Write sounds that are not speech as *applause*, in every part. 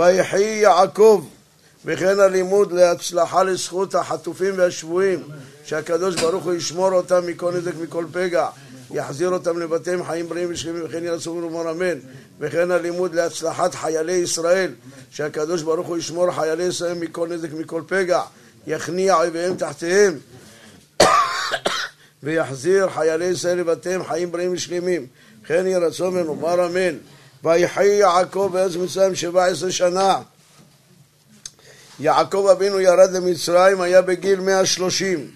ויחי יעקב וכן הלימוד להצלחה לזכות החטופים והשבויים שהקדוש ברוך הוא ישמור אותם מכל נזק מכל פגע יחזיר אותם לבתיהם חיים בריאים ושלמים וכן ירצו ולאמור אמן. וכן הלימוד להצלחת חיילי ישראל שהקדוש ברוך הוא ישמור חיילי ישראל מכל נזק מכל פגע יכניע אויביהם תחתיהם *coughs* ויחזיר חיילי ישראל לבתיהם חיים בריאים ושלמים כן יהי רצון ונאמר אמן ויחי יעקב בארץ מצרים שבע עשרה שנה. יעקב אבינו ירד למצרים היה בגיל מאה שלושים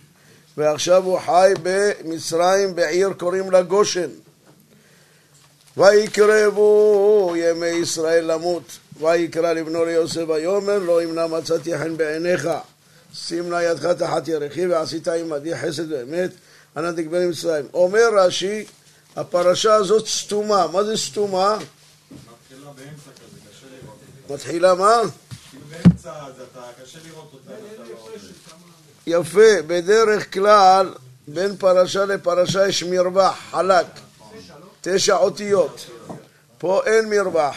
ועכשיו הוא חי במצרים בעיר קוראים לה גושן. ויקרבו ימי ישראל למות. ויקרא לבנו ליוסף ויאמר לא אם נא מצאתי חן בעיניך שים נא ידך תחת ירכי ועשית עמדי חסד ואמת אנא תגבר למצרים אומר רש"י הפרשה הזאת סתומה. מה זה סתומה? באמצע כזה, קשה לראות אותה. מתחילה מה? כאילו באמצע, אז אתה, קשה לראות אותה. אתה לא. יפה, בדרך כלל בין פרשה לפרשה יש מרווח, חלק, תשע אותיות. פה אין מרווח.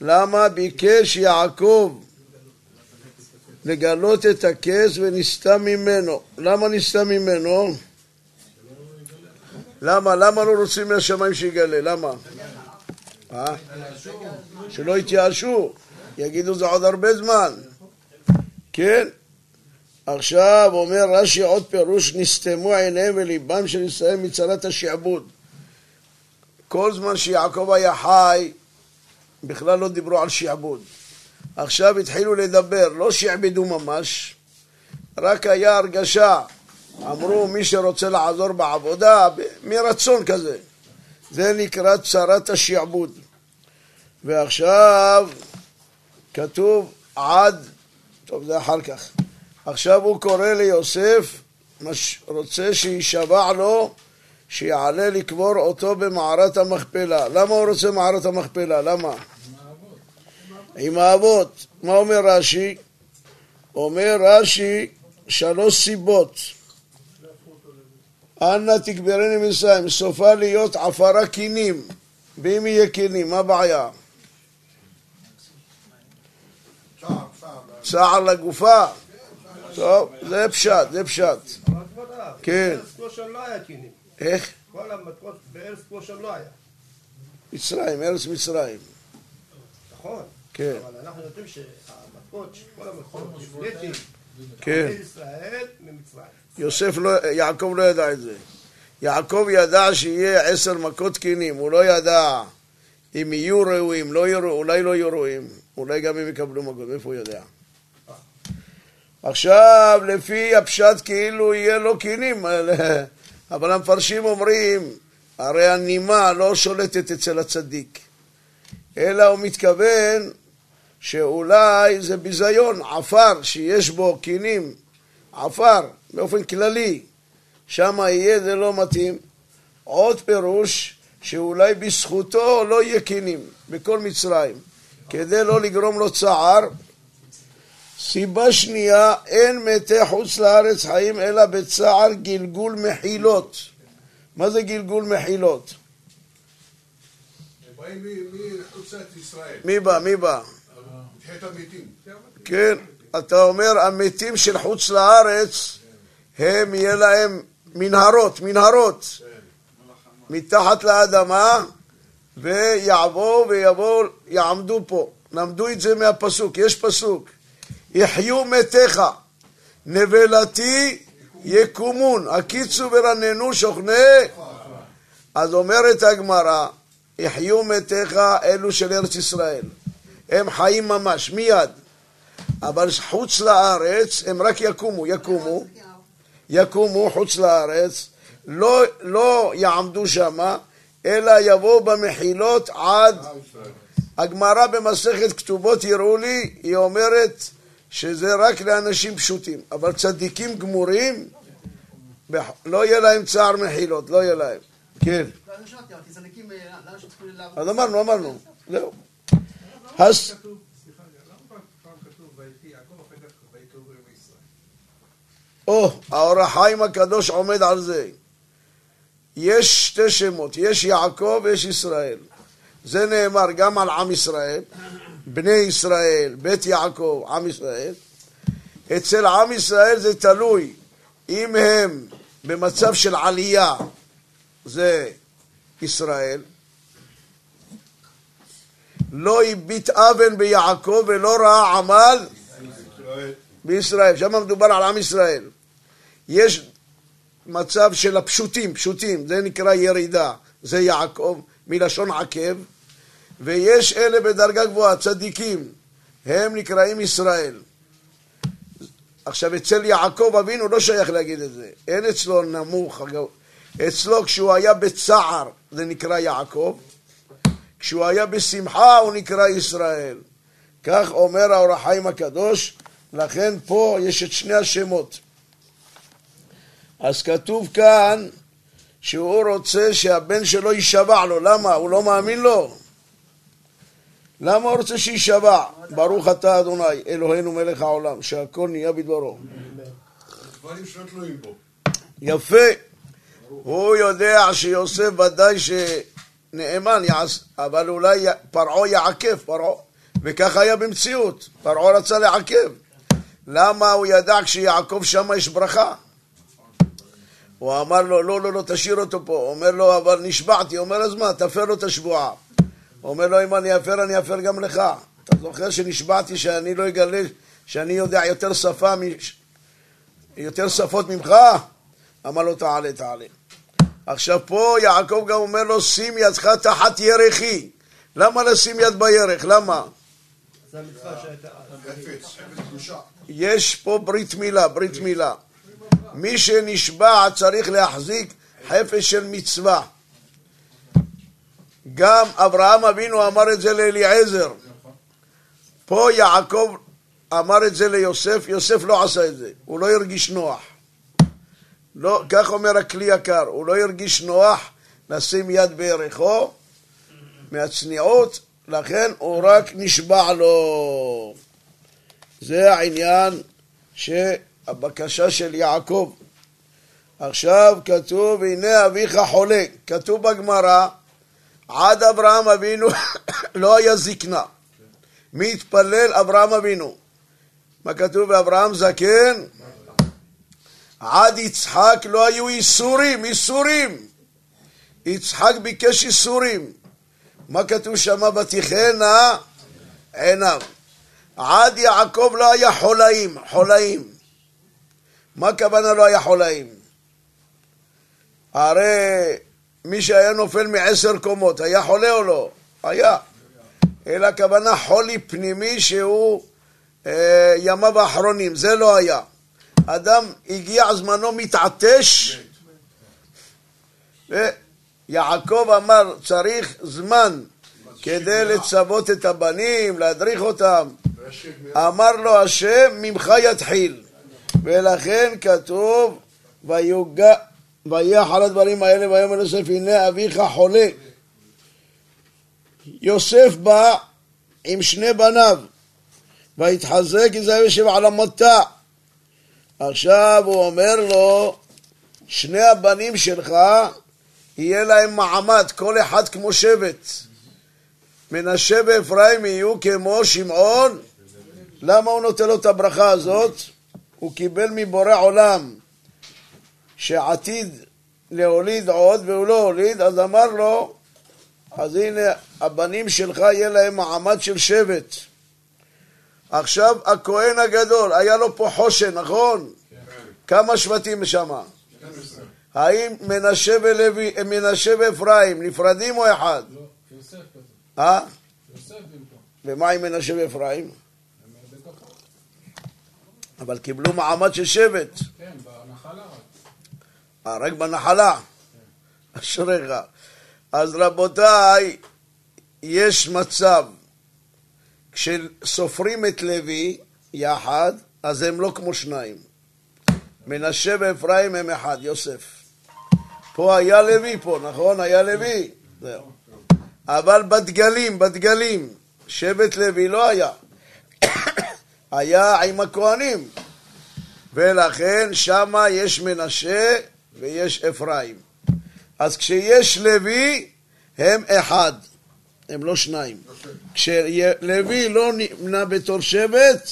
למה ביקש יעקב לגלות את הכס ונסתה ממנו? למה נסתה ממנו? למה? למה לא רוצים מהשמיים שיגלה? למה? אה? שלא יתייאשו, יגידו זה עוד הרבה זמן. כן? עכשיו אומר רש"י עוד פירוש, נסתמו עיניהם וליבם של ישראל מצרת השעבוד. כל זמן שיעקב היה חי, בכלל לא דיברו על שעבוד. עכשיו התחילו לדבר, לא שעבדו ממש, רק היה הרגשה. אמרו מי שרוצה לעזור בעבודה, מרצון כזה. זה נקרא צרת השעבוד. ועכשיו כתוב עד, טוב זה אחר כך. עכשיו הוא קורא ליוסף, מש- רוצה שיישבע לו שיעלה לקבור אותו במערת המכפלה. למה הוא רוצה מערת המכפלה? למה? עם האבות. מה אומר רש"י? אומר רש"י שלוש סיבות. אנא תגברני מצרים, סופה להיות עפרה קינים. ואם יהיה קינים, מה הבעיה? צער לגופה? טוב, זה פשט, זה פשט. כן. איך? כל המכות בארץ גושן לא היה. מצרים, ארץ מצרים. נכון. כן, אבל אנחנו יודעים שהמכות, כל המכות, נפלטים, כן. עמי ישראל ממצרים. יוסף לא, יעקב לא ידע את זה. יעקב ידע שיהיה עשר מכות קינים, הוא לא ידע אם יהיו ראויים, לא יהיו, אולי לא יהיו ראויים, אולי גם אם יקבלו מכות, מאיפה הוא יודע? עכשיו, לפי הפשט כאילו יהיה לו קינים, אבל המפרשים אומרים, הרי הנימה לא שולטת אצל הצדיק, אלא הוא מתכוון שאולי זה ביזיון, עפר שיש בו קינים, עפר, באופן כללי, שם יהיה זה לא מתאים. עוד פירוש שאולי בזכותו לא יהיה קינים בכל מצרים, כדי לא לגרום לו צער. סיבה שנייה, אין מתי חוץ לארץ חיים אלא בצער גלגול מחילות. מה זה גלגול מחילות? מי בא? מי בא? כן, אתה אומר המתים של חוץ לארץ הם יהיה להם מנהרות, מנהרות. מתחת לאדמה ויעברו ויבואו, יעמדו פה. למדו את זה מהפסוק, יש פסוק. יחיו מתיך, נבלתי יקומון, הקיצו ורננו שוכני אז אומרת הגמרא, יחיו מתיך אלו של ארץ ישראל, הם חיים ממש, מיד, אבל חוץ לארץ הם רק יקומו, יקומו, יקומו חוץ לארץ, לא, לא יעמדו שמה, אלא יבואו במחילות עד... הגמרא במסכת כתובות יראו לי, היא אומרת שזה רק לאנשים פשוטים, אבל צדיקים גמורים, לא יהיה להם צער מחילות, לא יהיה להם. כן, לא, צדיקים, אה? אז אמרנו, אמרנו, זהו. אז כתוב, סליחה, למה פעם פעם כתוב ויהי יעקב אחרי כך ויקראו ימי ישראל? או, האור החיים הקדוש עומד על זה. יש שתי שמות, יש יעקב ויש ישראל. זה נאמר גם על עם ישראל בני ישראל, בית יעקב, עם ישראל, אצל עם ישראל זה תלוי אם הם במצב של עלייה, זה ישראל, לא הביט אבן ביעקב ולא ראה עמל. בישראל, שם מדובר על עם ישראל. יש מצב של הפשוטים, פשוטים, זה נקרא ירידה, זה יעקב, מלשון עקב, ויש אלה בדרגה גבוהה, צדיקים, הם נקראים ישראל. עכשיו, אצל יעקב אבינו לא שייך להגיד את זה, אין אצלו נמוך. אצלו כשהוא היה בצער זה נקרא יעקב, כשהוא היה בשמחה הוא נקרא ישראל. כך אומר האור החיים הקדוש, לכן פה יש את שני השמות. אז כתוב כאן שהוא רוצה שהבן שלו יישבע לו, למה? הוא לא מאמין לו? למה הוא רוצה שיישבע? ברוך אתה אדוני, אלוהינו מלך העולם, שהכל נהיה בדברו. יפה. הוא יודע שיוסף ודאי שנאמן אבל אולי פרעה יעכב, פרעה. וכך היה במציאות, פרעה רצה לעכב. למה הוא ידע כשיעקב שם יש ברכה? הוא אמר לו, לא, לא, לא, תשאיר אותו פה. אומר לו, אבל נשבעתי. אומר, אז מה, תפר לו את השבועה. אומר לו, אם אני אפר, אני אפר גם לך. אתה זוכר שנשבעתי שאני לא אגלה, שאני יודע יותר שפה, מ... יותר שפות ממך? אמר לו, תעלה, תעלה. עכשיו פה יעקב גם אומר לו, שים ידך תחת ירחי. למה לשים יד בירך? למה? יש פה ברית מילה, ברית מילה. מי שנשבע צריך להחזיק חפש של מצווה. גם אברהם אבינו אמר את זה לאליעזר. פה יעקב אמר את זה ליוסף, יוסף לא עשה את זה, הוא לא הרגיש נוח. לא, כך אומר הכלי יקר, הוא לא הרגיש נוח לשים יד בירכו מהצניעות, לכן הוא רק נשבע לו. זה העניין שהבקשה של יעקב. עכשיו כתוב, הנה אביך חולה. כתוב בגמרא, עד אברהם אבינו *coughs* לא היה זקנה. מי התפלל? אברהם אבינו. מה כתוב באברהם זקן? עד יצחק לא היו איסורים, איסורים. יצחק ביקש איסורים. מה כתוב שם? ותיכנה עיניו. עד יעקב לא היה חולאים, חולאים. מה הכוונה לא היה חולאים? הרי מי שהיה נופל מעשר קומות, היה חולה או לא? היה. אלא הכוונה חולי פנימי שהוא אה, ימיו האחרונים, זה לא היה. אדם הגיע זמנו מתעטש, ויעקב אמר צריך זמן כדי לצוות את הבנים, להדריך אותם. אמר לו השם, ממך יתחיל. ולכן כתוב, ויח על הדברים האלה, ויאמר יוסף, הנה אביך חולה. יוסף בא עם שני בניו, ויתחזק יזהר יושב על המטע. עכשיו הוא אומר לו, שני הבנים שלך, יהיה להם מעמד, כל אחד כמו שבט. מנשה ואפרים יהיו כמו שמעון. למה הוא נותן לו את הברכה הזאת? הוא קיבל מבורא עולם שעתיד להוליד עוד והוא לא הוליד, אז אמר לו, אז הנה הבנים שלך יהיה להם מעמד של שבט. עכשיו הכהן הגדול, היה לו פה חושן, נכון? כמה שבטים שמה? האם מנשה ולוי, מנשה ואפרים נפרדים או אחד? לא, יוסף כזה. אה? יוסף במקום. ומה עם מנשה ואפרים? בתוכו. אבל קיבלו מעמד של שבט, כן, בנחלה רק. אה, רק בנחלה. *laughs* אשריך. אז רבותיי, יש מצב, כשסופרים את לוי יחד, אז הם לא כמו שניים. מנשה ואפרים הם אחד, יוסף. פה היה לוי פה, נכון? היה לוי. זהו. אבל בדגלים, בדגלים, שבט לוי לא היה. היה עם הכהנים. ולכן שמה יש מנשה ויש אפרים. אז כשיש לוי, הם אחד. הם לא שניים. כשלוי לא נמנה בתור שבט,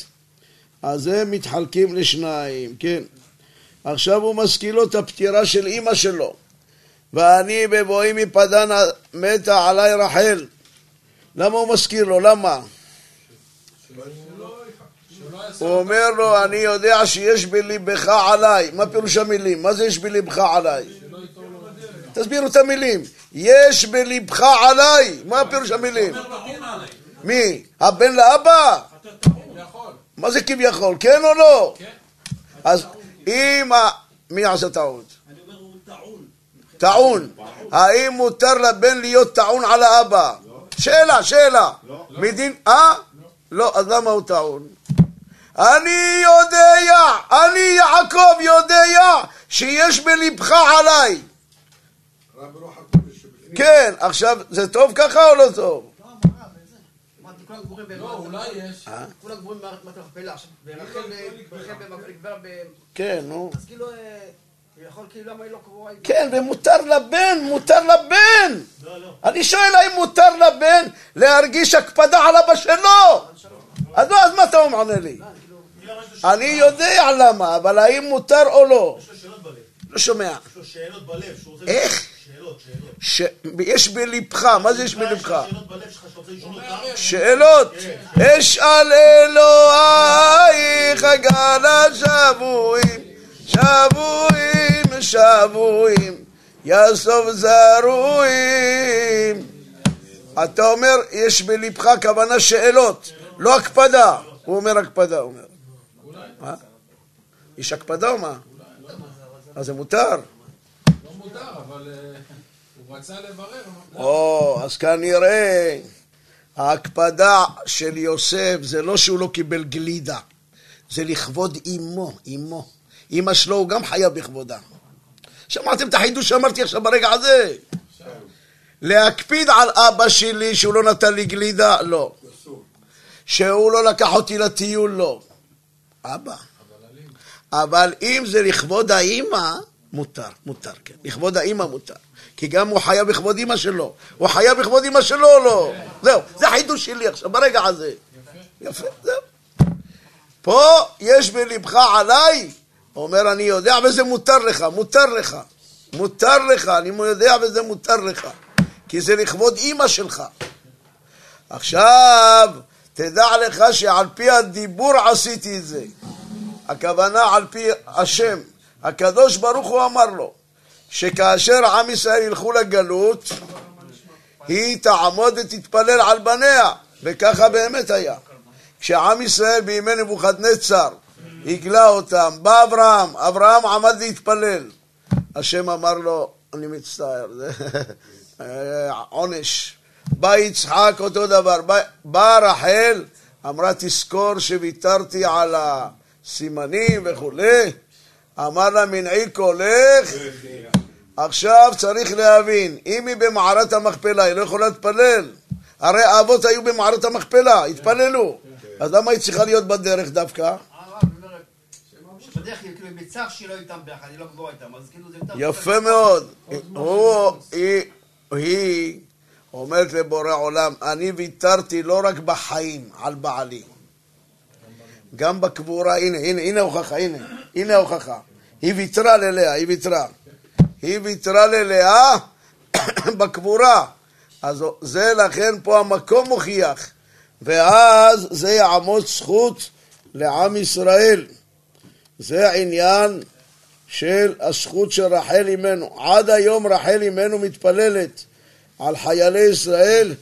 אז הם מתחלקים לשניים, כן. עכשיו הוא מזכיר לו את הפטירה של אימא שלו. ואני בבואי מפדן מתה עליי רחל. למה הוא מזכיר לו? למה? הוא אומר לו, אני יודע שיש בליבך עליי. מה פירוש המילים? מה זה יש בליבך עליי? תסבירו את המילים. יש בליבך עליי. מה פירוש המילים? מי? הבן לאבא? מה זה כביכול? כן או לא? אז אם... מי עשה טעות? טעון. האם מותר לבן להיות טעון על האבא? שאלה, שאלה. מדין... אה? לא, אז למה הוא טעון? אני יודע, אני יעקב יודע שיש בלבך עליי. כן, עכשיו, זה טוב ככה או לא טוב? לא. אמרתי, כולם גבורים ב... לא, אולי יש. כולם גבורים במערכת מכפלה. עכשיו, ורחל ב- רחל ב-. כן, נו. אז כאילו, אה, יכול כאילו, למה היא לא קבועה? כן, ומותר לבן, מותר לבן. אני שואל האם מותר לבן להרגיש הקפדה על אבא שלו? אז לא, אז מה אתה עונה לי? אני יודע למה, אבל האם מותר או לא? יש לו שאלות בלב. לא שומע. יש לו שאלות בלב. שהוא רוצה... איך? שאלות, שאלות. ש... יש בלבך, מה זה יש לך בלבך? שאלות? שאלות. אשאל אלוהיך גלה שבויים, שבויים, שבויים, יאסוף זרועים. אתה אומר, יש בלבך כוונה שאלות, לא הקפדה. הוא אומר הקפדה, הוא אומר. מה? יש הקפדה או מה? אז זה מותר. לא מותר, אבל אה, הוא רצה לברר. או, אז כנראה ההקפדה של יוסף זה לא שהוא לא קיבל גלידה, זה לכבוד אמו, אמו. אמא שלו הוא גם חיה בכבודה. שמעתם את החידוש שאמרתי עכשיו ברגע הזה? להקפיד על אבא שלי שהוא לא נתן לי גלידה? לא. שהוא לא לקח אותי לטיול? לא. אבא. אבל אם זה לכבוד האימא, מותר, מותר, כן. לכבוד האימא מותר. כי גם הוא חיה בכבוד אימא שלו. הוא חיה בכבוד אימא שלו או לא? זהו, זה החידוש שלי עכשיו, ברגע הזה. יפה, זהו. פה יש בלבך עליי, אומר, אני יודע וזה מותר לך, מותר לך. מותר לך, אני יודע וזה מותר לך. כי זה לכבוד אימא שלך. עכשיו, תדע לך שעל פי הדיבור עשיתי את זה. הכוונה על פי השם. הקדוש ברוך הוא אמר לו, שכאשר עם ישראל ילכו לגלות, היא תעמוד ותתפלל על בניה, וככה באמת היה. כשעם ישראל בימי נבוכדנצר הגלה אותם, בא אברהם, אברהם עמד להתפלל. השם אמר לו, אני מצטער, זה *laughs* עונש. בא יצחק אותו דבר, בא רחל, אמרה תזכור שוויתרתי על הסימנים וכולי, אמר לה מנעי קולך, עכשיו צריך להבין, אם היא במערת המכפלה, היא לא יכולה להתפלל. הרי האבות היו במערת המכפלה, התפללו. אז למה היא צריכה להיות בדרך דווקא? כלל, כאילו, בצער שהיא לא איתם ביחד, היא לא גבוהה איתם, אז כאילו זה יותר... יפה מאוד. הוא, היא, היא אומרת לבורא עולם, אני ויתרתי לא רק בחיים על בעלי, גם בקבורה, הנה, הנה, הנה ההוכחה, הנה, הנה ההוכחה. היא ויתרה ללאה, היא ויתרה. היא ויתרה ללאה *coughs* בקבורה. אז זה לכן פה המקום מוכיח. ואז זה יעמוד זכות לעם ישראל. זה העניין של הזכות של רחל אימנו. עד היום רחל אימנו מתפללת על חיילי ישראל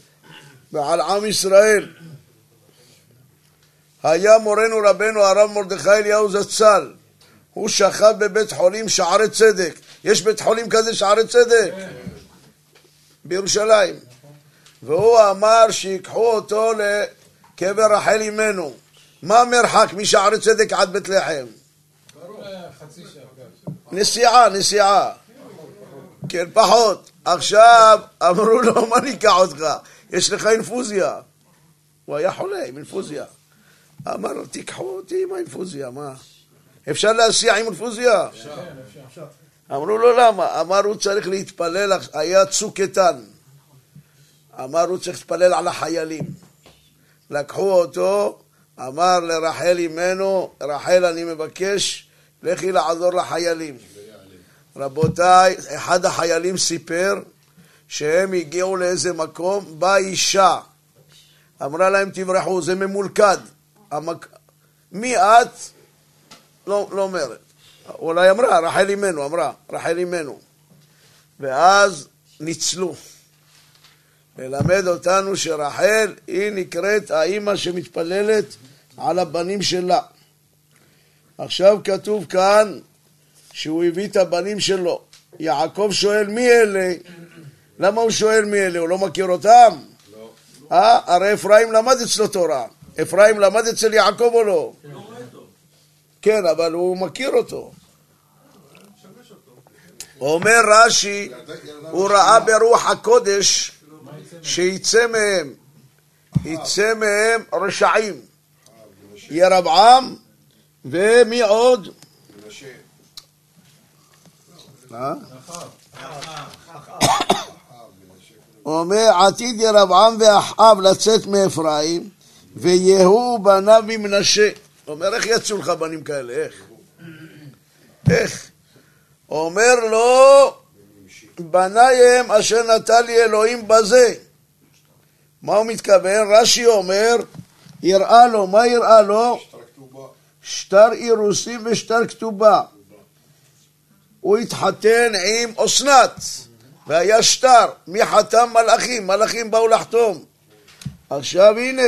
ועל עם ישראל. היה מורנו רבנו הרב מרדכי אליהו זצ"ל, הוא שכב בבית חולים שערי צדק. יש בית חולים כזה שערי צדק? בירושלים. והוא אמר שיקחו אותו לקבר רחל אימנו. מה המרחק משערי צדק עד בית לחם? אה, חצי שעה. כן. נסיעה, נסיעה. כן, פחות. עכשיו אמרו לו, מה ניקח אותך? יש לך אינפוזיה. הוא היה חולה עם אינפוזיה. אמר לו, תיקחו אותי עם האינפוזיה, מה? אפשר להסיע עם אינפוזיה? אמרו לו, למה? אמר, הוא צריך להתפלל, היה צוק איתן. אמר הוא צריך להתפלל על החיילים. לקחו אותו, אמר לרחל אמנו, רחל אני מבקש, לכי לעזור לחיילים. רבותיי, אחד החיילים סיפר שהם הגיעו לאיזה מקום, באה אישה, אמרה להם תברחו, זה ממולכד. המק... מי את? לא, לא אומרת. אולי אמרה, רחל אמנו, אמרה, רחל אמנו. ואז ניצלו. ללמד אותנו שרחל היא נקראת האימא שמתפללת על הבנים שלה. עכשיו כתוב כאן שהוא הביא את הבנים שלו. יעקב שואל מי אלה? למה הוא שואל מי אלה? הוא לא מכיר אותם? לא. אה? הרי אפרים למד אצלו תורה. אפרים למד אצל יעקב או לא? כן, אבל הוא מכיר אותו. אומר רש"י, הוא ראה ברוח הקודש שיצא מהם, יצא מהם רשעים. ירבעם ומי עוד? *coughs* אומר עתיד ירבעם ואחאב לצאת מאפרים ויהוא בניו ממנשה. אומר איך יצאו לך בנים כאלה? איך? איך? אומר לו בניי הם אשר נתן לי אלוהים בזה. מה הוא מתכוון? רש"י אומר יראה לו, מה יראה לו? שטר אירוסים ושטר כתובה. הוא התחתן עם אסנת, והיה שטר. מי חתם? מלאכים, מלאכים באו לחתום. עכשיו הנה,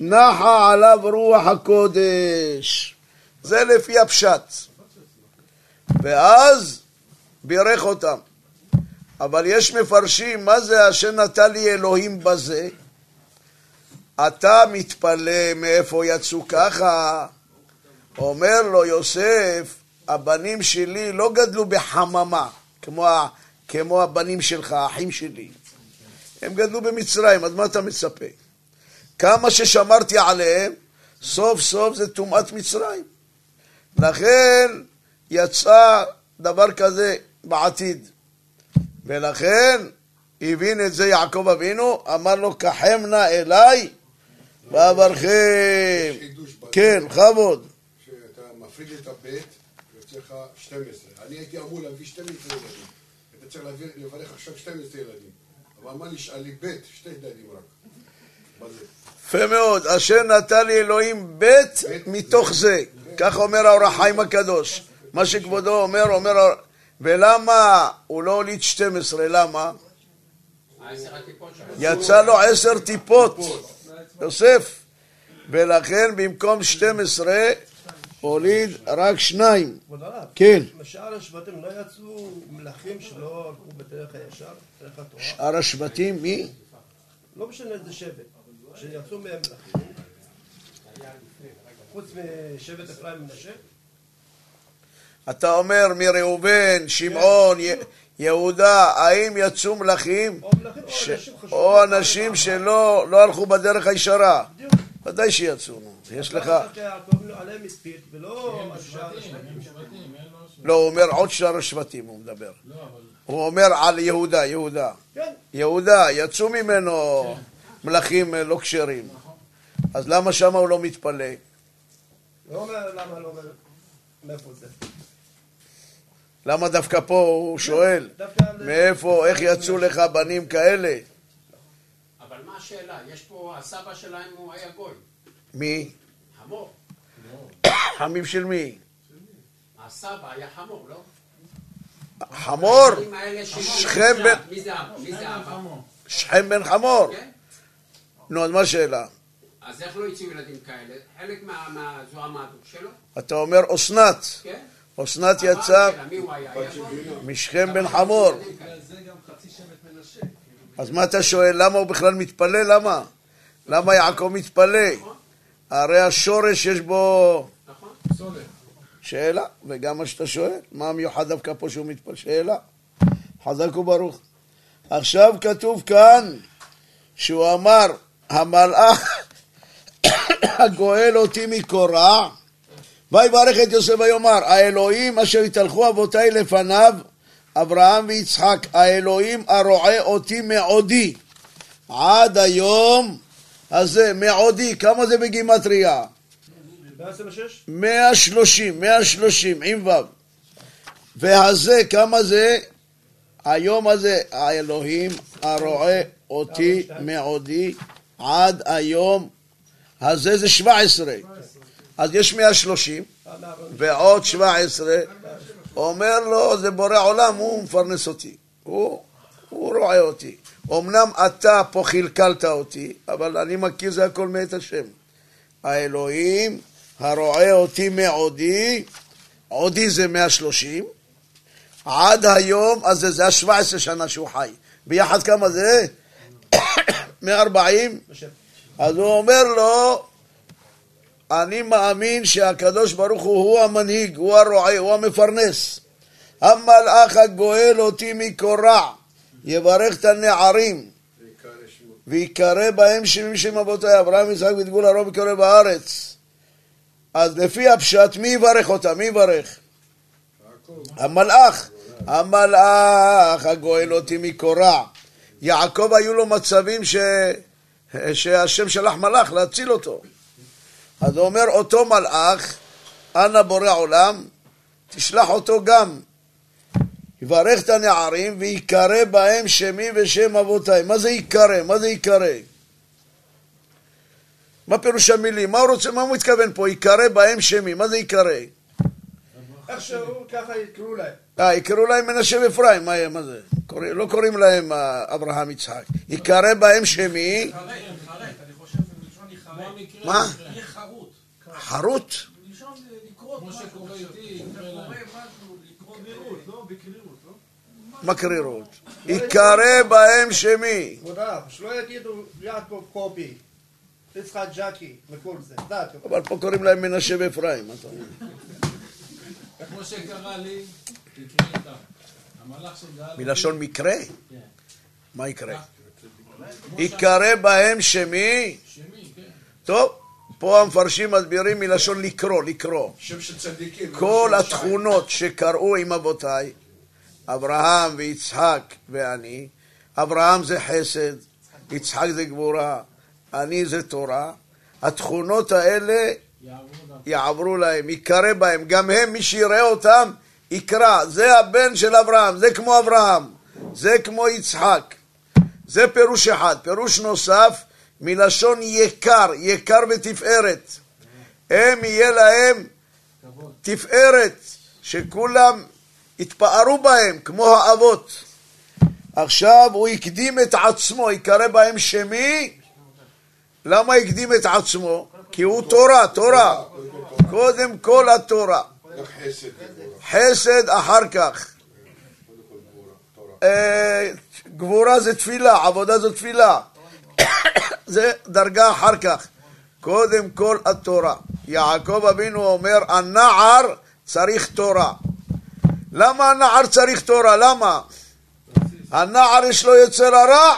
נחה עליו רוח הקודש. זה לפי הפשט. ואז בירך אותם. אבל יש מפרשים, מה זה אשר נתן לי אלוהים בזה? אתה מתפלא מאיפה יצאו ככה? אומר לו יוסף, הבנים שלי לא גדלו בחממה, כמו, כמו הבנים שלך, האחים שלי. הם גדלו במצרים, אז מה אתה מצפה? כמה ששמרתי עליהם, סוף סוף זה טומאת מצרים. לכן יצא דבר כזה בעתיד. ולכן הבין את זה יעקב אבינו, אמר לו, קחם נא אליי ואברכם. כן, בכבוד. מפריד את הבית, יוצא לך 12. אני הייתי אמור להביא 12 ילדים. אתה צריך לברך עכשיו 12 ילדים. אבל מה נשאר לי בית? שתי ילדים רק. יפה מאוד, אשר נתן לי אלוהים בית מתוך זה. כך אומר האור החיים הקדוש. מה שכבודו אומר, אומר, ולמה הוא לא הוליד 12? למה? יצא לו עשר טיפות, יוסף. ולכן במקום 12 הוליד רק שניים. כבוד הרב, כן. משאר השבטים לא יצאו מלכים שלא הלכו בדרך הישר, דרך התורה? שאר השבטים, מי? לא משנה איזה שבט, שיצאו מהם מלכים, חוץ משבט אפרים מנשה, אתה אומר מראובן, שמעון, יהודה, האם יצאו מלכים? אנשים. או אנשים שלא לא הלכו בדרך הישרה. בדיוק. ודאי שיצאו. נו. יש לך... לא, הוא אומר עוד שאר השבטים, הוא מדבר. הוא אומר על יהודה, יהודה. כן, יהודה, יצאו ממנו מלכים אה, לא כשרים. אז למה שם הוא לא מתפלא? לא אומר למה לא אומר מאיפה זה. למה דווקא פה הוא שואל? דווקא על- מאיפה, איך יצאו לך בנים כאלה? השאלה? יש פה, הסבא שלהם הוא היה גוי. מי? חמור. חמים של מי? הסבא היה חמור, לא? חמור? שכם בן- מי זה אבא? מי זה אבא? שכם בן חמור. כן? נו, אז מה השאלה? אז איך לא יצאו ילדים כאלה? חלק מה- מה- זו המהדות שלו, אתה אומר אסנת. כן? אסנת יצא? משכם בן חמור. ילדים כאלה. זה גם חצי שבט מנשה. אז מה אתה שואל? למה הוא בכלל מתפלא? למה? למה יעקב מתפלא? הרי השורש יש בו? שאלה, וגם מה שאתה שואל, מה המיוחד דווקא פה שהוא מתפלא? שאלה. חזק וברוך. עכשיו כתוב כאן שהוא אמר, המלאך *coughs* הגואל אותי מקורע, ויברך את יוסף ויאמר, האלוהים אשר התהלכו אבותיי לפניו, אברהם ויצחק, האלוהים הרועה אותי מעודי. עד היום הזה, מעודי, כמה זה בגימטריה? 126? 130, 130, עם ו'. והזה, כמה זה? היום הזה, האלוהים הרועה אותי מעודי עד היום הזה זה 17. אז יש 130 ועוד 17. אומר לו, זה בורא עולם, הוא מפרנס אותי. הוא, הוא רואה אותי. אמנם אתה פה חלקלת אותי, אבל אני מכיר זה הכל מאת השם. האלוהים הרואה אותי מעודי, עודי זה 130, עד היום, אז זה, זה ה-17 שנה שהוא חי. ביחד כמה זה? *coughs* 140? אז הוא אומר לו, אני מאמין שהקדוש ברוך הוא הוא המנהיג, הוא הרועה, הוא המפרנס. המלאך הגואל אותי מקורע, יברך את הנערים, ויקרא בהם שמי שם אבותיי, אברהם, יצחק ותגול הרוב יקרא בארץ. אז לפי הפשט, מי יברך אותם? מי יברך? המלאך. המלאך הגואל אותי מקורע. יעקב היו לו מצבים ש... שהשם שלח מלאך להציל אותו. אז הוא אומר, אותו מלאך, אנא בורא עולם, תשלח אותו גם. יברך את הנערים ויקרא בהם שמי ושם אבותיי. מה זה ייקרא? מה זה ייקרא? מה פירוש המילים? מה הוא רוצה, מה הוא מתכוון פה? ייקרא בהם שמי, מה זה ייקרא? איכשהו ככה יקראו להם. אה, יקראו להם מנשה ואפרים, מה, מה זה? קורא, לא קוראים להם אה, אברהם יצחק. ייקרא בהם שמי. מה? חרוט. מקרירות. ייקרא בהם שמי. כבוד הרב, שלא יגידו יעקב קובי, יצחק ג'קי וכל זה. דת. אבל פה קוראים להם מנשה ואפרים. מה אתה אומר? כמו שקרה לי, איתם. מלשון מקרה? כן. מה יקרה? כמו ייקרא בהם שמי? שמי, כן. טוב, פה המפרשים מסבירים מלשון לקרוא, לקרוא. שם של צדיקים. כל לא של התכונות שקראו עם אבותיי, אברהם ויצחק ואני, אברהם זה חסד, יצחק זה גבורה, אני זה תורה, התכונות האלה יעברו להם, ייקרא בהם, גם הם, מי שיראה אותם, יקרא. זה הבן של אברהם, זה כמו אברהם, זה כמו יצחק. זה פירוש אחד. פירוש נוסף, מלשון יקר, יקר ותפארת. הם יהיה להם. תפארת, שכולם יתפארו בהם, כמו האבות. עכשיו הוא הקדים את עצמו, יקרא בהם שמי. למה הקדים את עצמו? כי הוא תורה, תורה. קודם כל התורה. חסד אחר כך. אה, גבורה זה תפילה, עבודה זו תפילה. זה דרגה אחר כך. קודם כל התורה. יעקב אבינו אומר, הנער צריך תורה. למה הנער צריך תורה? למה? הנער יש לו יצר הרע,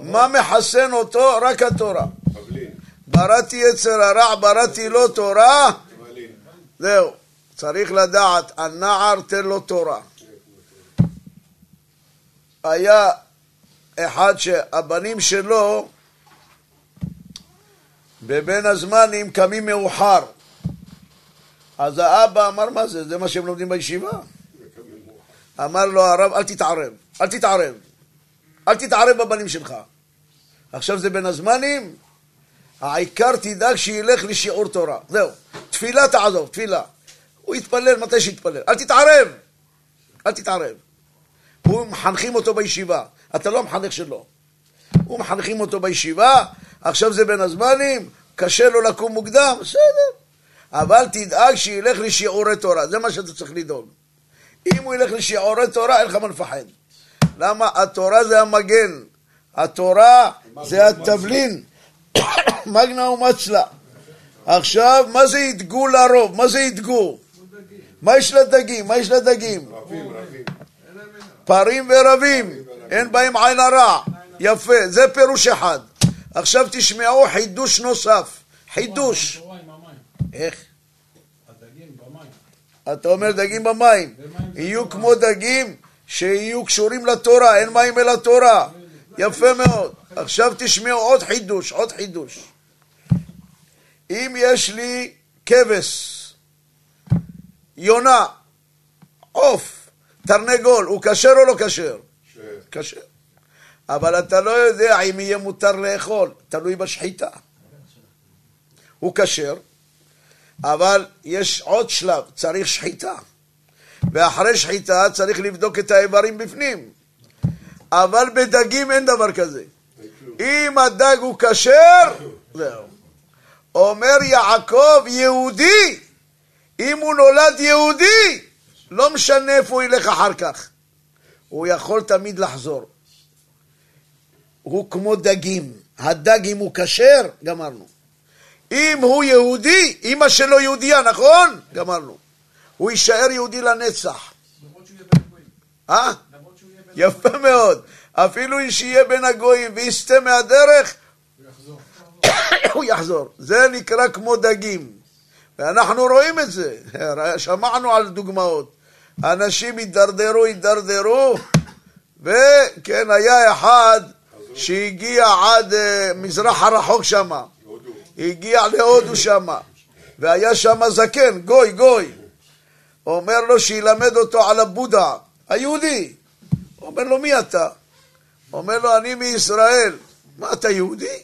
מה מחסן אותו? רק התורה. בראתי יצר הרע, בראתי לו תורה, פבלין. זהו. צריך לדעת, הנער תן לו תורה. היה אחד שהבנים שלו בבין הזמנים קמים מאוחר. אז האבא אמר, מה זה? זה מה שהם לומדים בישיבה? אמר לו הרב, אל תתערב, אל תתערב. אל תתערב בבנים שלך. עכשיו זה בין הזמנים, העיקר תדאג שילך לשיעור תורה. זהו. תפילה תעזוב, תפילה. הוא יתפלל מתי שיתפלל. אל תתערב! אל תתערב. הוא מחנכים אותו בישיבה. אתה לא המחנך שלו. הוא מחנכים אותו בישיבה, עכשיו זה בין הזמנים, קשה לו לקום מוקדם, בסדר. אבל תדאג שילך לשיעורי תורה, זה מה שאתה צריך לדאוג. אם הוא ילך לשיעורי תורה, אין לך מה לפחד. למה? התורה זה המגן. התורה זה התבלין. *coughs* מגנה ומצלה. עכשיו, מה זה ידגו לרוב? מה זה ידגו? מה יש לדגים? מה יש לדגים? פרים ורבים, אין בהם עין הרע. יפה, זה פירוש אחד. עכשיו תשמעו חידוש נוסף. חידוש. איך? הדגים במים. אתה אומר דגים במים. יהיו כמו דגים שיהיו קשורים לתורה, אין מים אלא תורה. יפה מאוד. עכשיו תשמעו עוד חידוש, עוד חידוש. אם יש לי כבש, יונה, עוף, תרנגול, הוא כשר או לא כשר? כשר. אבל אתה לא יודע אם יהיה מותר לאכול, תלוי בשחיטה. הוא כשר, אבל יש עוד שלב, צריך שחיטה. ואחרי שחיטה צריך לבדוק את האיברים בפנים. אבל בדגים אין דבר כזה. אם הדג הוא כשר, זהו. אומר יעקב, יהודי, אם הוא נולד יהודי, לא משנה איפה הוא ילך אחר כך. הוא יכול תמיד לחזור. הוא כמו דגים. הדג, אם הוא כשר, גמרנו. אם הוא יהודי, אמא שלו יהודייה, נכון? גמרנו. הוא יישאר יהודי לנצח. אה? יפה מאוד. אפילו שיהיה בין הגויים ויסטה מהדרך. *coughs* הוא יחזור. זה נקרא כמו דגים. ואנחנו רואים את זה. *laughs* שמענו על דוגמאות. אנשים הידרדרו, הידרדרו, *coughs* וכן, היה אחד שהגיע עד אה, מזרח הרחוק שם. הגיע להודו שם, והיה שם זקן, גוי, גוי. אומר לו שילמד אותו על הבודה, היהודי. אומר לו, מי אתה? אומר לו, אני מישראל. מה, אתה יהודי?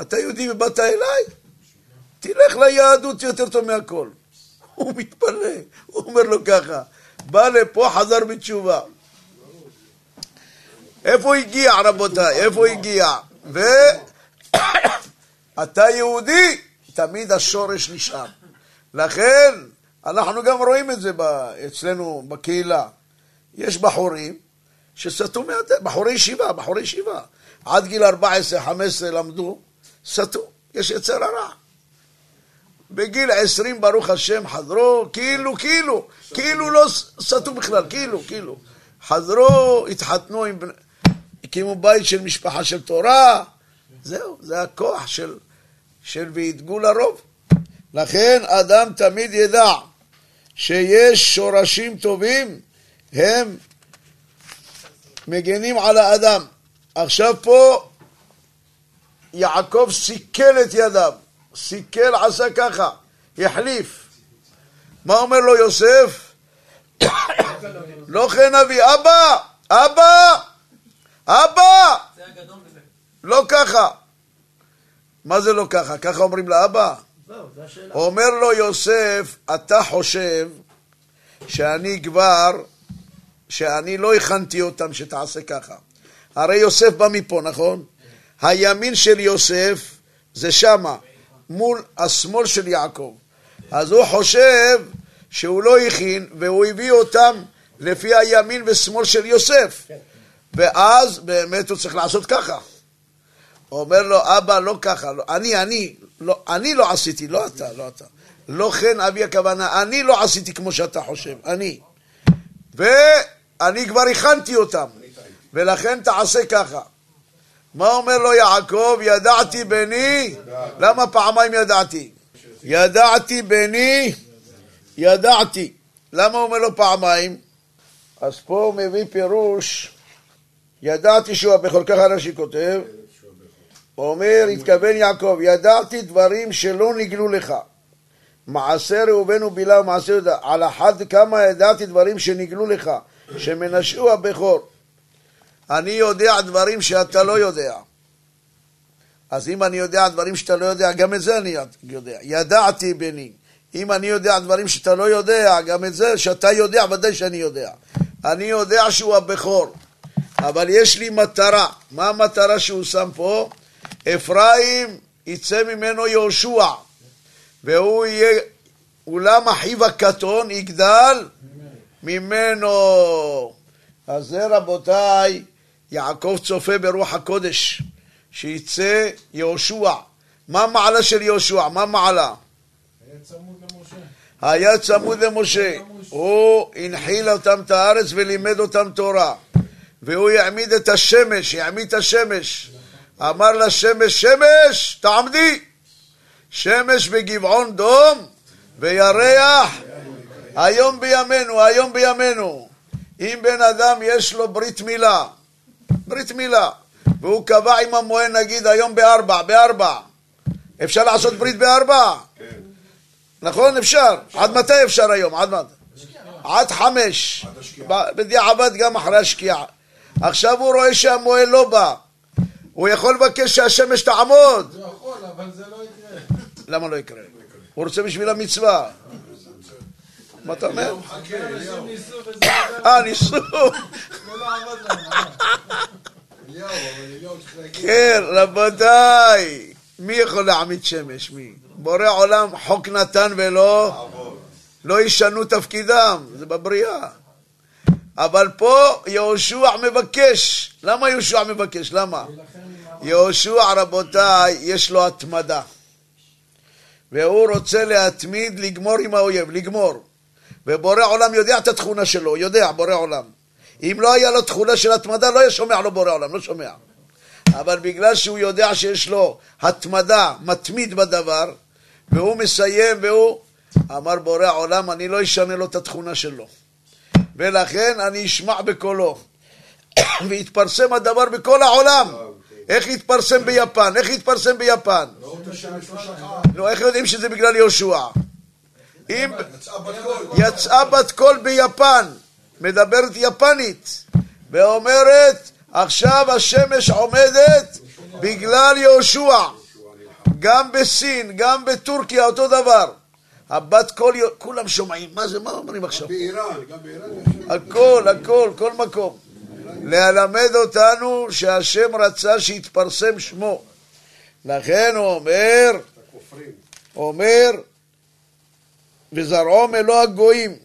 אתה יהודי ובאת אליי? תלך ליהדות יותר טוב מהכל. *laughs* הוא מתפלא, הוא אומר לו ככה, בא לפה, חזר בתשובה. איפה הגיע, רבותיי? איפה הגיע? ו... *coughs* אתה יהודי, תמיד השורש נשאר. לכן, אנחנו גם רואים את זה ב- אצלנו בקהילה. יש בחורים שסטו מהדרך, בחורי ישיבה, בחורי ישיבה. עד גיל 14-15 למדו, סטו, יש יצר הרע. בגיל 20, ברוך השם, חזרו, כאילו, כאילו, כאילו לא סטו בכלל, כאילו, כאילו. חזרו, התחתנו עם... הקימו בית של משפחה של תורה, זהו, זה הכוח של, של וידגו לרוב. לכן אדם תמיד ידע שיש שורשים טובים, הם מגנים על האדם. עכשיו פה יעקב סיכל את ידיו, סיכל עשה ככה, החליף. מה אומר לו יוסף? *coughs* לא כן אבי, אבא, אבא, אבא. לא ככה. מה זה לא ככה? ככה אומרים לאבא? אומר לו יוסף, אתה חושב שאני כבר, שאני לא הכנתי אותם שתעשה ככה. הרי יוסף בא מפה, נכון? הימין של יוסף זה שמה, מול השמאל של יעקב. אז הוא חושב שהוא לא הכין, והוא הביא אותם לפי הימין ושמאל של יוסף. ואז באמת הוא צריך לעשות ככה. אומר לו, אבא, לא ככה, לא, אני, אני, לא, אני לא עשיתי, לא אתה, לא אתה. לא כן אבי הכוונה, אני לא עשיתי כמו שאתה חושב, אני. ואני כבר הכנתי אותם, ולכן תעשה ככה. מה אומר לו יעקב? ידעתי בני, למה פעמיים ידעתי? ידעתי בני, ידעתי. למה הוא אומר לו פעמיים? אז פה הוא מביא פירוש, ידעתי שהוא הבכור, ככה רש"י כותב, אומר, התכוון יעקב, ידעתי דברים שלא נגלו לך. מעשה ראובן ובלע ומעשה יהודה. על אחת כמה ידעתי דברים שנגלו לך, שמנשאו הבכור. אני יודע דברים שאתה לא יודע. אז אם אני יודע דברים שאתה לא יודע, גם את זה אני יודע. ידעתי בני. אם אני יודע דברים שאתה לא יודע, גם את זה שאתה יודע, ודאי שאני יודע. אני יודע שהוא הבכור, אבל יש לי מטרה. מה המטרה שהוא שם פה? אפרים יצא ממנו יהושע, והוא יהיה, אולם אחיו הקטון יגדל ממנו. אז זה רבותיי, יעקב צופה ברוח הקודש, שיצא יהושע. מה מעלה של יהושע? מה מעלה? היה צמוד למשה. היה צמוד למשה. הוא הנחיל אותם את הארץ ולימד אותם תורה. והוא יעמיד את השמש, יעמיד את השמש. אמר לשמש, שמש, תעמדי. שמש בגבעון דום וירח היום בימינו, היום בימינו. אם בן אדם יש לו ברית מילה, ברית מילה, והוא קבע עם המוהל נגיד היום בארבע, בארבע. אפשר לעשות ברית בארבע? כן. נכון? אפשר. עד מתי אפשר היום? עד מתי? עד חמש. בדיעבד גם אחרי השקיעה. עכשיו הוא רואה שהמוהל לא בא. הוא יכול לבקש שהשמש תעמוד. הוא יכול, אבל זה לא יקרה. למה לא יקרה? הוא רוצה בשביל המצווה. מה אתה אומר? וזה עדיין אה, ניסו. לא להגיד... כן, רבותיי. מי יכול להעמיד שמש? מי? בורא עולם חוק נתן ולא... לא ישנו תפקידם, זה בבריאה. אבל פה יהושע מבקש. למה יהושע מבקש? למה? יהושע, רבותיי, יש לו התמדה. והוא רוצה להתמיד, לגמור עם האויב, לגמור. ובורא עולם יודע את התכונה שלו, יודע, בורא עולם. אם לא היה לו תכונה של התמדה, לא היה שומע לו בורא עולם, לא שומע. אבל בגלל שהוא יודע שיש לו התמדה, מתמיד בדבר, והוא מסיים והוא אמר בורא עולם, אני לא אשנה לו את התכונה שלו. ולכן אני אשמע בקולו. *coughs* והתפרסם הדבר בכל העולם. איך התפרסם ביפן? איך התפרסם ביפן? השמש לא. נו, איך יודעים שזה בגלל יהושע? אם. יצאה בת קול ביפן, מדברת יפנית, ואומרת, עכשיו השמש עומדת בגלל יהושע. גם בסין, גם בטורקיה, אותו דבר. הבת קול, כולם שומעים, מה זה, מה אומרים עכשיו? באיראן, גם באיראן. הכל, הכל, כל מקום. ללמד אותנו שהשם רצה שיתפרסם שמו. לכן הוא אומר. אומר, וזרעו מלוא הגויים.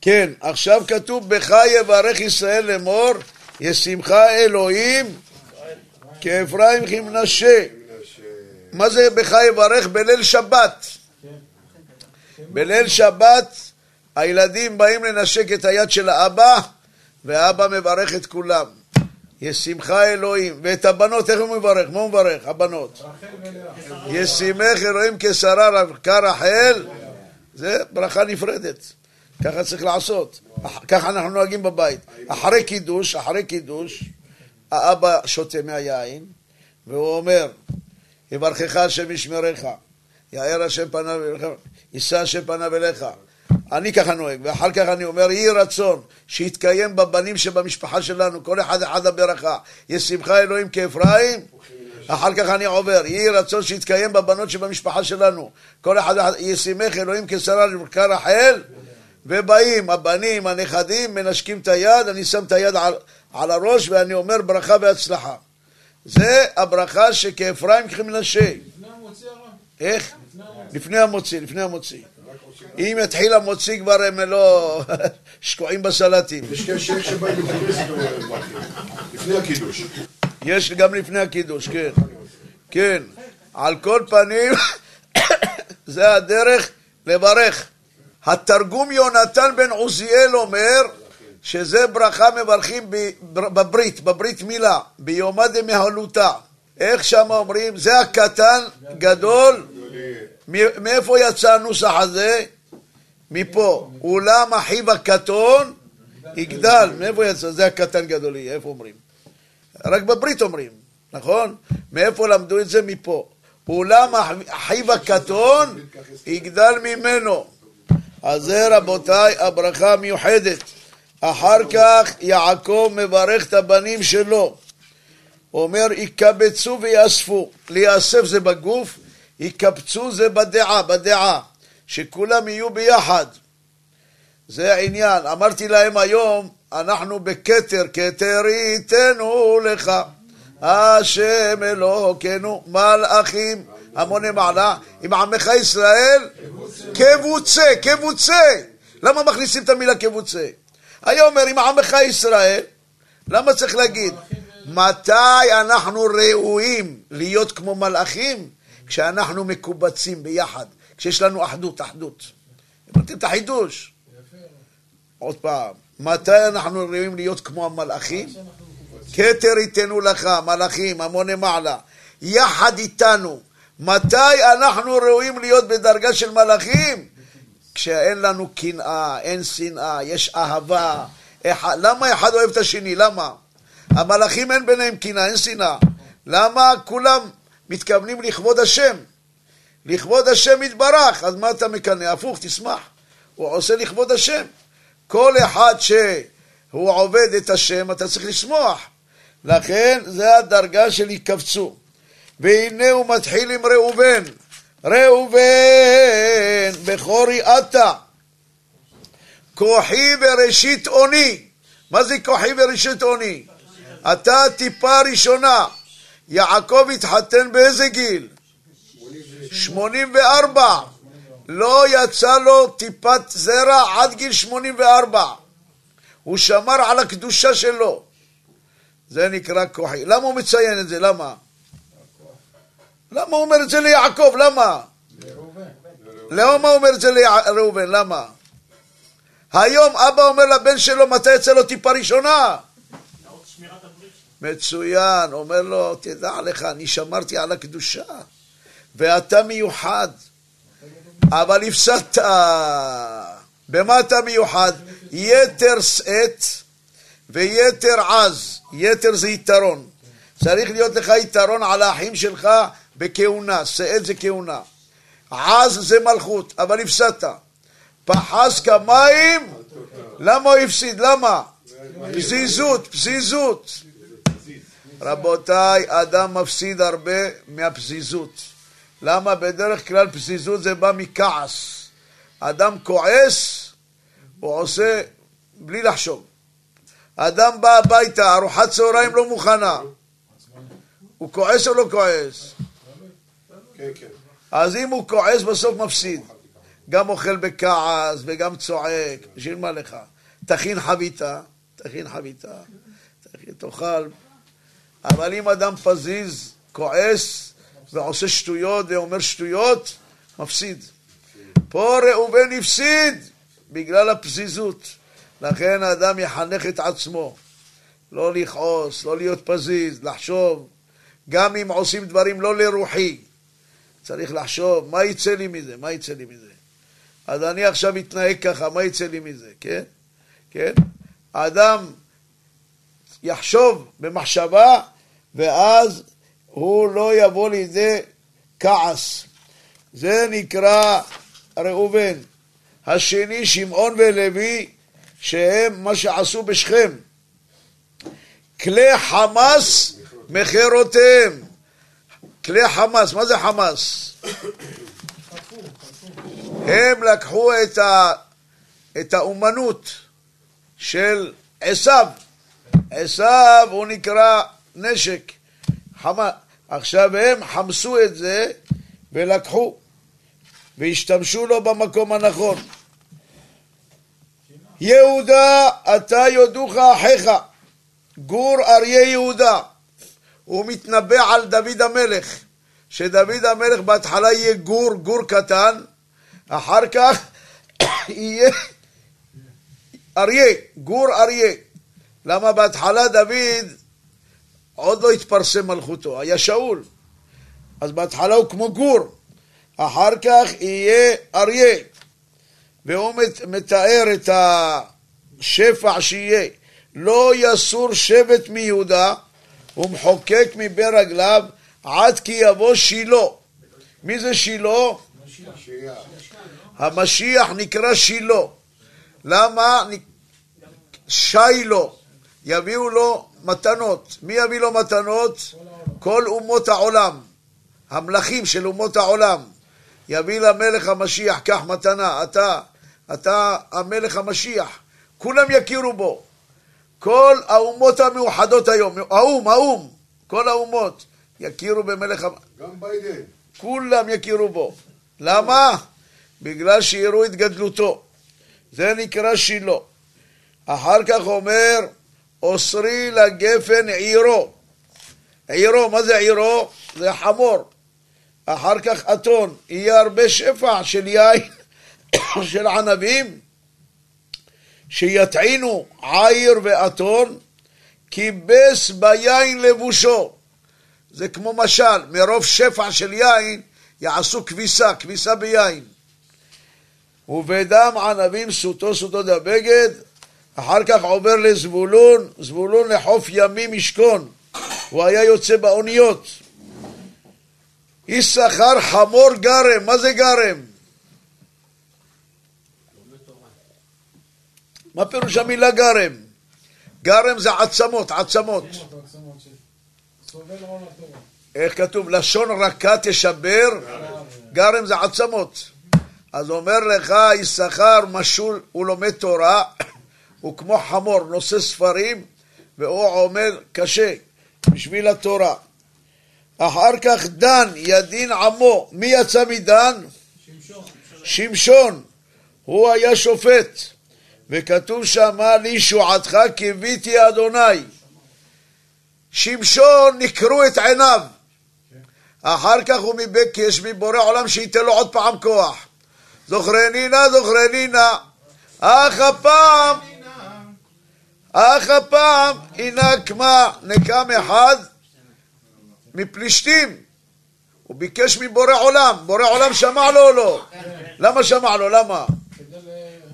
כן, עכשיו כתוב, בך יברך ישראל לאמור, ישמך אלוהים כאפרים כמנשה. מה זה בך יברך? בליל שבת. בליל שבת הילדים באים לנשק את היד של האבא, והאבא מברך את כולם. ישמך אלוהים. ואת הבנות, איך הוא מברך? מה הוא מברך? הבנות. ישימך אלוהים כשרה רבקה רחל, זה ברכה נפרדת. ככה צריך לעשות. ככה אנחנו נוהגים בבית. אחרי קידוש, אחרי קידוש, האבא שותה מהיין, והוא אומר, יברכך השם ישמרך, יאר השם פניו אליך, יישא השם פניו אליך. אני ככה נוהג, ואחר כך אני אומר, יהי רצון שיתקיים בבנים שבמשפחה שלנו, כל אחד אחד הברכה. ישמך אלוהים כאפרים, אחר כך אני עובר, יהי רצון שיתקיים בבנות שבמשפחה שלנו, כל אחד אחד, ישימך אלוהים כשרה לברכה רחל, ובאים הבנים, הנכדים, מנשקים את היד, אני שם את היד על, על הראש ואני אומר ברכה והצלחה. זה הברכה שכאפרים כמנשה. לפני המוציא הרב? איך? לפני המוציא, לפני המוציא. אם יתחיל המוציא כבר הם לא *laughs* שקועים בסלטים. יש כאלה שבאים. לפני הקידוש. יש גם לפני הקידוש, כן. כן. על כל פנים, *coughs* זה הדרך לברך. התרגום יונתן בן עוזיאל אומר שזה ברכה מברכים בברית, בברית מילה, ביומא דמהלותא. איך שם אומרים? זה הקטן, גדול. מאיפה יצא הנוסח הזה? מפה. אולם אחיו הקטון יגדל. מאיפה יצא? זה הקטן גדול. איפה אומרים? רק בברית אומרים, נכון? מאיפה למדו את זה? מפה. אולם אחיו הקטון יגדל ממנו. אז זה רבותיי הברכה המיוחדת. אחר כך יעקב מברך את הבנים שלו. הוא אומר, יקבצו ויאספו. להיאסף זה בגוף, יקבצו זה בדעה, בדעה. שכולם יהיו ביחד. זה העניין. אמרתי להם היום, אנחנו בכתר, כתר ייתנו לך, השם אלוקינו, מלאכים, המוני מעלה, עם עמך ישראל, כבוצה, כבוצה. למה מכניסים את המילה כבוצה? היה אומר, עם עמך ישראל, למה צריך להגיד? מתי אנחנו ראויים להיות כמו מלאכים? כשאנחנו מקובצים ביחד, כשיש לנו אחדות, אחדות. הבנתם את החידוש? עוד פעם, מתי אנחנו ראויים להיות כמו המלאכים? כתר ייתנו לך, מלאכים, המוני מעלה, יחד איתנו. מתי אנחנו ראויים להיות בדרגה של מלאכים? כשאין לנו קנאה, אין שנאה, יש אהבה. אחד, למה אחד אוהב את השני? למה? המלאכים אין ביניהם קינה, אין שנאה. למה כולם מתכוונים לכבוד השם? לכבוד השם יתברך, אז מה אתה מקנא? הפוך, תשמח. הוא עושה לכבוד השם. כל אחד שהוא עובד את השם, אתה צריך לשמוח. לכן, זה הדרגה של יקבצו. והנה הוא מתחיל עם ראובן. ראובן, בכורי אתה, כוחי וראשית אוני. מה זה כוחי וראשית אוני? אתה טיפה ראשונה. יעקב התחתן באיזה גיל? 84. לא יצא לו טיפת זרע עד גיל 84. הוא שמר על הקדושה שלו. זה נקרא כוחי. למה הוא מציין את זה? למה? למה הוא אומר את זה ליעקב? למה? למה הוא אומר את זה לראובן? למה? היום אבא אומר לבן שלו מתי יצא לו טיפה ראשונה? מצוין, אומר לו, תדע לך, אני שמרתי על הקדושה, ואתה מיוחד, אבל הפסדת. במה אתה מיוחד? יתר שאת ויתר עז. יתר זה יתרון. צריך להיות לך יתרון על האחים שלך בכהונה, שאת זה כהונה. עז זה מלכות, אבל הפסדת. פחז כמים, למה הוא הפסיד? למה? פזיזות, פזיזות. רבותיי, אדם מפסיד הרבה מהפזיזות. למה? בדרך כלל פזיזות זה בא מכעס. אדם כועס, הוא עושה בלי לחשוב. אדם בא הביתה, ארוחת צהריים לא מוכנה. הוא כועס או לא כועס? אז אם הוא כועס בסוף מפסיד. גם אוכל בכעס וגם צועק, בשביל מה לך? תכין חביתה, תכין חביתה, תכין, תאכל. אבל אם אדם פזיז, כועס ועושה שטויות ואומר שטויות, מפסיד. פה ראובן הפסיד בגלל הפזיזות. לכן האדם יחנך את עצמו, לא לכעוס, לא להיות פזיז, לחשוב. גם אם עושים דברים לא לרוחי, צריך לחשוב, מה יצא לי מזה? מה יצא לי מזה? אז אני עכשיו אתנהג ככה, מה יצא לי מזה? כן? כן? האדם יחשוב במחשבה, ואז הוא לא יבוא לידי כעס. זה נקרא ראובן. השני, שמעון ולוי, שהם מה שעשו בשכם. כלי חמאס מכירותיהם. כלי חמאס, מה זה חמאס? הם לקחו את, ה, את האומנות של עשיו. עשיו הוא נקרא נשק. חמה. עכשיו הם חמסו את זה ולקחו והשתמשו לו במקום הנכון. יהודה, אתה יודוך אחיך, גור אריה יהודה. הוא מתנבא על דוד המלך, שדוד המלך בהתחלה יהיה גור, גור קטן, אחר כך *coughs* יהיה אריה, גור אריה. למה בהתחלה דוד עוד לא התפרסם מלכותו, היה שאול. אז בהתחלה הוא כמו גור, אחר כך יהיה אריה. והוא מתאר את השפע שיהיה. לא יסור שבט מיהודה, הוא מחוקק מבין רגליו עד כי יבוא שילה. מי זה שילה? המשיח נקרא שילה. למה? שיילו. יביאו לו מתנות. מי יביא לו מתנות? כל אומות העולם. המלכים של אומות העולם. יביא למלך המשיח, קח מתנה, אתה, אתה המלך המשיח. כולם יכירו בו. כל האומות המאוחדות היום, האו"ם, האו"ם, כל האומות יכירו במלך. גם ביידן. כולם יכירו בו. למה? בגלל שיראו את גדלותו. זה נקרא שילה. אחר כך אומר, אוסרי לגפן עירו. עירו, מה זה עירו? זה חמור. אחר כך אתון, יהיה הרבה שפע של יין, *coughs* של ענבים, שיטעינו עיר ואתון, כיבס ביין לבושו. זה כמו משל, מרוב שפע של יין יעשו כביסה, כביסה ביין. ובדם ענבים סוטו סוטו דבגד, אחר כך עובר לזבולון, זבולון לחוף ימים ישכון, הוא היה יוצא באוניות. יששכר חמור גרם, מה זה גרם? מה פירוש המילה גרם? גרם זה עצמות, עצמות. איך כתוב? לשון רכה תשבר, גרם זה עצמות. אז אומר לך, יששכר משול, הוא לומד תורה, *coughs* הוא כמו חמור, נושא ספרים, והוא עומד קשה בשביל התורה. אחר כך דן, ידין עמו. מי יצא מדן? שמשון. שמשון. הוא היה שופט. וכתוב שמה לישועתך קיוויתי אדוני. שמשון נקרו את עיניו. אחר כך הוא מבקש מבורא עולם שייתן לו עוד פעם כוח. זוכרני נא, זוכרני נא. אך הפעם, אך הפעם ינק מה נקם אחד מפלישתים. הוא ביקש מבורא עולם, בורא עולם שמע לו או לא? למה שמע לו? למה?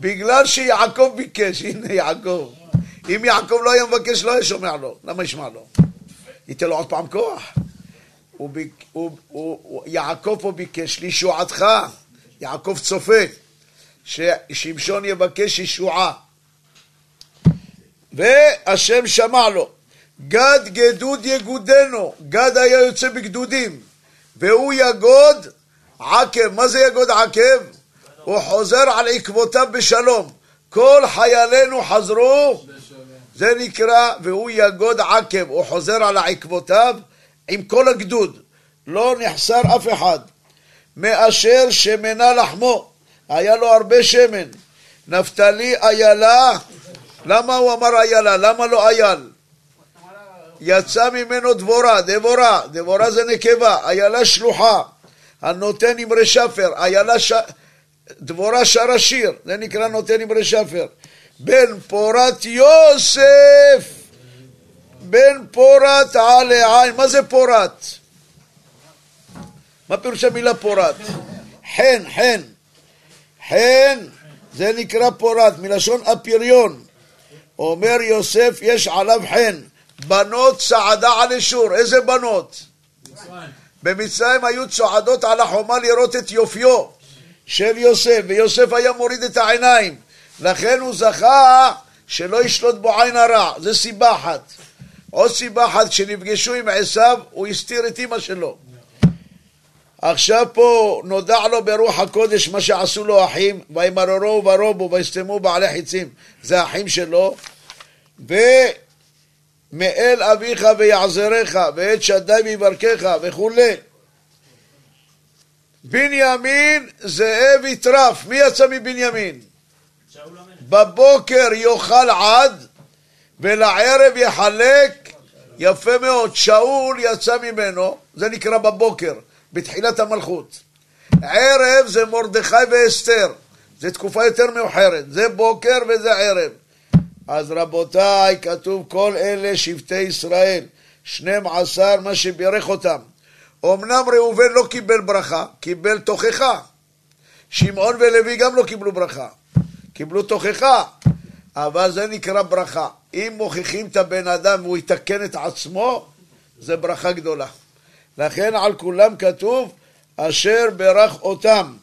בגלל שיעקב ביקש, הנה יעקב. אם יעקב לא היה מבקש, לא היה שומע לו. למה ישמע לו? ייתן לו עוד פעם כוח. הוא, ביק- הוא, הוא, הוא, יעקב פה ביקש לישועתך, יעקב צופה, ששמשון יבקש ישועה. והשם שמע לו. גד גדוד יגודנו, גד היה יוצא בגדודים, והוא יגוד עקב. מה זה יגוד עקב? הוא חוזר על עקבותיו בשלום. כל חיילינו חזרו, זה נקרא, והוא יגוד עקב, הוא חוזר על עקבותיו עם כל הגדוד. לא נחסר אף אחד. מאשר שמנה לחמו, היה לו הרבה שמן. נפתלי איילה, למה הוא אמר איילה? למה לא אייל? יצא ממנו דבורה, דבורה, דבורה זה נקבה, איילה שלוחה, הנותן אמרי שפר, איילה ש... דבורה שרה שיר, זה נקרא נותן אמרי שפר. בן פורת יוסף, בן פורת עלי עין, מה זה פורת? מה פירוש המילה פורת? חן, חן. חן זה נקרא פורת, מלשון אפיריון. אומר יוסף, יש עליו חן. בנות צעדה על אישור. איזה בנות? מצרים. במצרים היו צועדות על החומה לראות את יופיו של יוסף, ויוסף היה מוריד את העיניים. לכן הוא זכה שלא ישלוט בו עין הרע. זה סיבה אחת. עוד סיבה אחת, כשנפגשו עם עשיו, הוא הסתיר את אמא שלו. עכשיו פה נודע לו ברוח הקודש מה שעשו לו אחים, וימררו וברובו ויסתמו בעלי חיצים, זה האחים שלו, ומאל אביך ויעזרך, ואת שדי ויברכך וכולי. בנימין זאב יטרף, מי יצא מבנימין? בבוקר יאכל עד ולערב יחלק, יפה מאוד, שאול יצא ממנו, זה נקרא בבוקר, בתחילת המלכות. ערב זה מרדכי ואסתר, זה תקופה יותר מאוחרת, זה בוקר וזה ערב. אז רבותיי, כתוב כל אלה שבטי ישראל, 12 מה שבירך אותם. אמנם ראובן לא קיבל ברכה, קיבל תוכחה. שמעון ולוי גם לא קיבלו ברכה, קיבלו תוכחה. אבל זה נקרא ברכה. אם מוכיחים את הבן אדם והוא יתקן את עצמו, זה ברכה גדולה. לכן על כולם כתוב אשר ברך אותם.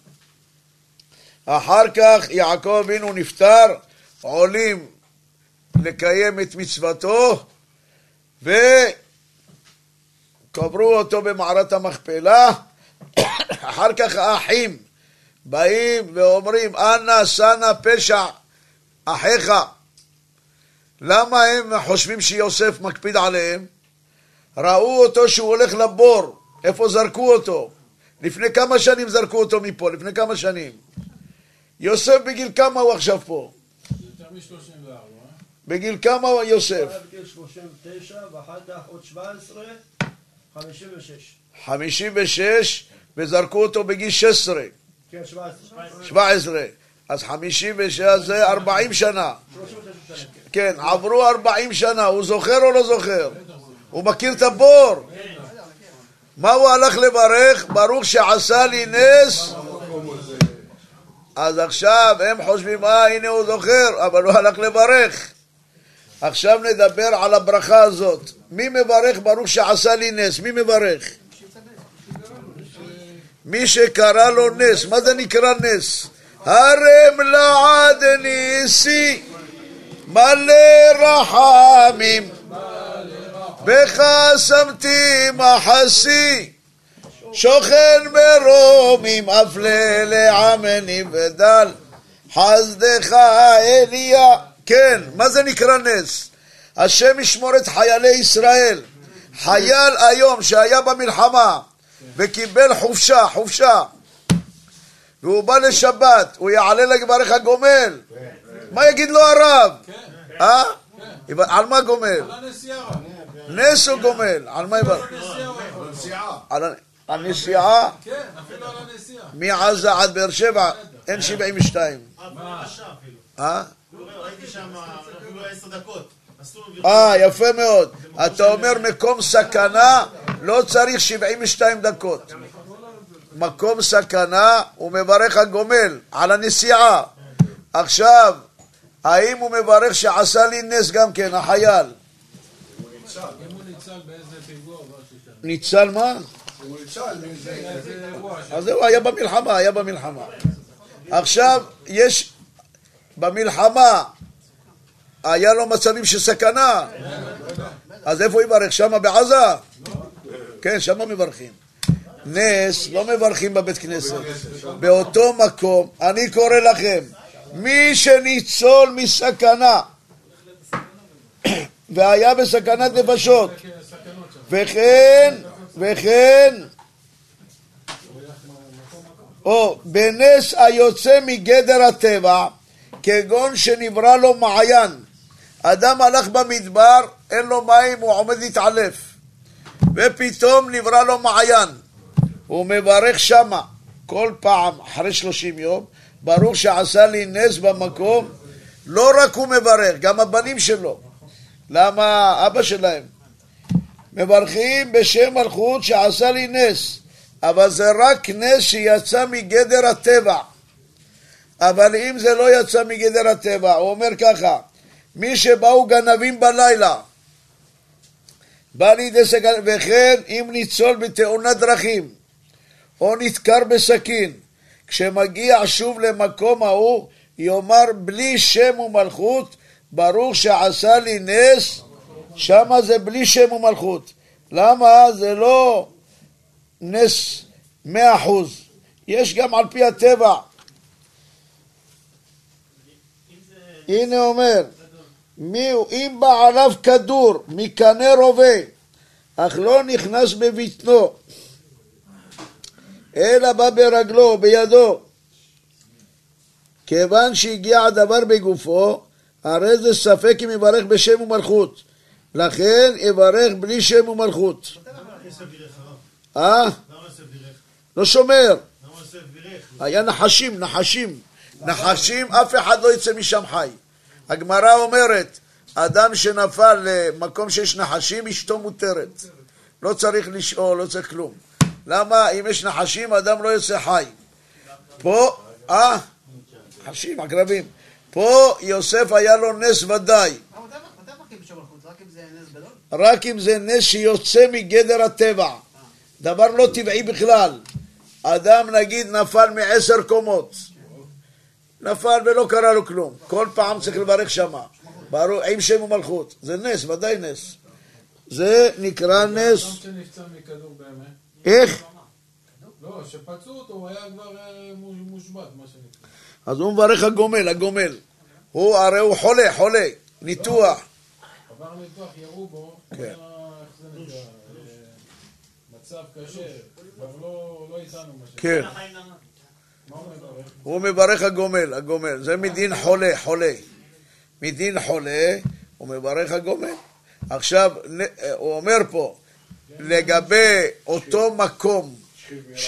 אחר כך יעקב אבינו נפטר, עולים לקיים את מצוותו וקברו אותו במערת המכפלה. אחר כך האחים באים ואומרים אנא שנא פשע אחיך. למה הם חושבים שיוסף מקפיד עליהם? ראו אותו שהוא הולך לבור, איפה זרקו אותו? לפני כמה שנים זרקו אותו מפה, לפני כמה שנים. יוסף בגיל כמה הוא עכשיו פה? זה יותר מ-34, אה? בגיל כמה הוא יוסף? היה בגיל 39 ואחר כך עוד 17, 56. 56 וזרקו אותו בגיל 16, כן, 17. 17. אז 56 זה 40 שנה. 39 שנה. כן, עברו 40 שנה, הוא זוכר או לא זוכר? הוא מכיר את הבור. מה הוא הלך לברך? ברוך שעשה לי נס. אז עכשיו הם חושבים, אה, הנה הוא זוכר, אבל הוא הלך לברך. עכשיו נדבר על הברכה הזאת. מי מברך ברוך שעשה לי נס? מי מברך? מי שקרא לו נס. מה זה נקרא נס? הרם לעד ניסי מלא רחמים בך שמתי מחסי שוכן מרומים אף לעמני ודל חסדך אליה כן, מה זה נקרא נס? השם ישמור את חיילי ישראל חייל היום שהיה במלחמה וקיבל חופשה, חופשה והוא בא לשבת, הוא יעלה לברך הגומל מה יגיד לו הרב? אה? על מה גומל? על הנסיעה. נס או גומל? על מה יברך? הנסיעה רק. בנסיעה. על הנסיעה כן, אפילו על הנסיעה. מעזה עד באר שבע אין 72 מה? אה? אסור אה, יפה מאוד. אתה אומר מקום סכנה, לא צריך 72 דקות. מקום סכנה, הוא מברך הגומל על הנסיעה. עכשיו, האם הוא מברך שעשה לי נס גם כן, החייל? ניצל מה? אז זהו, היה במלחמה, היה במלחמה. עכשיו, יש במלחמה, היה לו מצבים של סכנה. אז איפה יברך? שמה בעזה? כן, שמה מברכים. נס, לא מברכים בבית כנסת. באותו מקום, אני קורא לכם, מי שניצול מסכנה והיה בסכנת נפשות. וכן, וכן, או בנס היוצא מגדר הטבע, כגון שנברא לו מעיין. אדם הלך במדבר, אין לו מים, הוא עומד להתעלף. ופתאום נברא לו מעיין. הוא מברך שמה, כל פעם, אחרי שלושים יום, ברוך שעשה לי נס במקום. לא רק הוא מברך, גם הבנים שלו. למה? אבא שלהם. מברכים בשם מלכות שעשה לי נס, אבל זה רק נס שיצא מגדר הטבע. אבל אם זה לא יצא מגדר הטבע, הוא אומר ככה, מי שבאו גנבים בלילה, בא לידי סכנה, וכן אם ניצול בתאונת דרכים, או נדקר בסכין, כשמגיע שוב למקום ההוא, יאמר בלי שם ומלכות, ברוך שעשה לי נס, שמה זה בלי שם ומלכות. למה? זה לא נס מאה אחוז. יש גם על פי הטבע. הנה אומר, מי הוא? אם בא עליו כדור מקנה רובה, אך לא נכנס בבטנו, אלא בא ברגלו, בידו. כיוון שהגיע הדבר בגופו, הרי זה ספק אם יברך בשם ומלכות. לכן יברך בלי שם ומלכות. אה? לא שומר. היה נחשים, נחשים. נחשים, אף אחד לא יצא משם חי. הגמרא אומרת, אדם שנפל למקום שיש נחשים, אשתו מותרת. לא צריך לשאול, לא צריך כלום. למה? אם יש נחשים, אדם לא יוצא חי. פה, אה? נחשים, עקרבים. פה יוסף היה לו נס ודאי. רק אם זה נס שיוצא מגדר הטבע. דבר לא טבעי בכלל. אדם נגיד נפל מעשר קומות. נפל ולא קרה לו כלום. כל פעם צריך לברך שמה. ברור, עם שם ומלכות. זה נס, ודאי נס. זה נקרא נס. איך? לא, שפצעו אותו, הוא היה כבר אה, מושבת, מה שנקרא. אז הוא מברך הגומל, הגומל. הוא הרי הוא חולה, חולה. ניתוח. עבר ניתוח, ירו בו, כן. היה, איך זה נקרא, אה, מצב קשה, כבר לא לא איתנו מה שנקרא. כן. הוא מברך? הגומל, הגומל. זה מדין חולה, חולה. מדין חולה, הוא מברך הגומל. עכשיו, נ- הוא אומר פה, לגבי אותו מקום,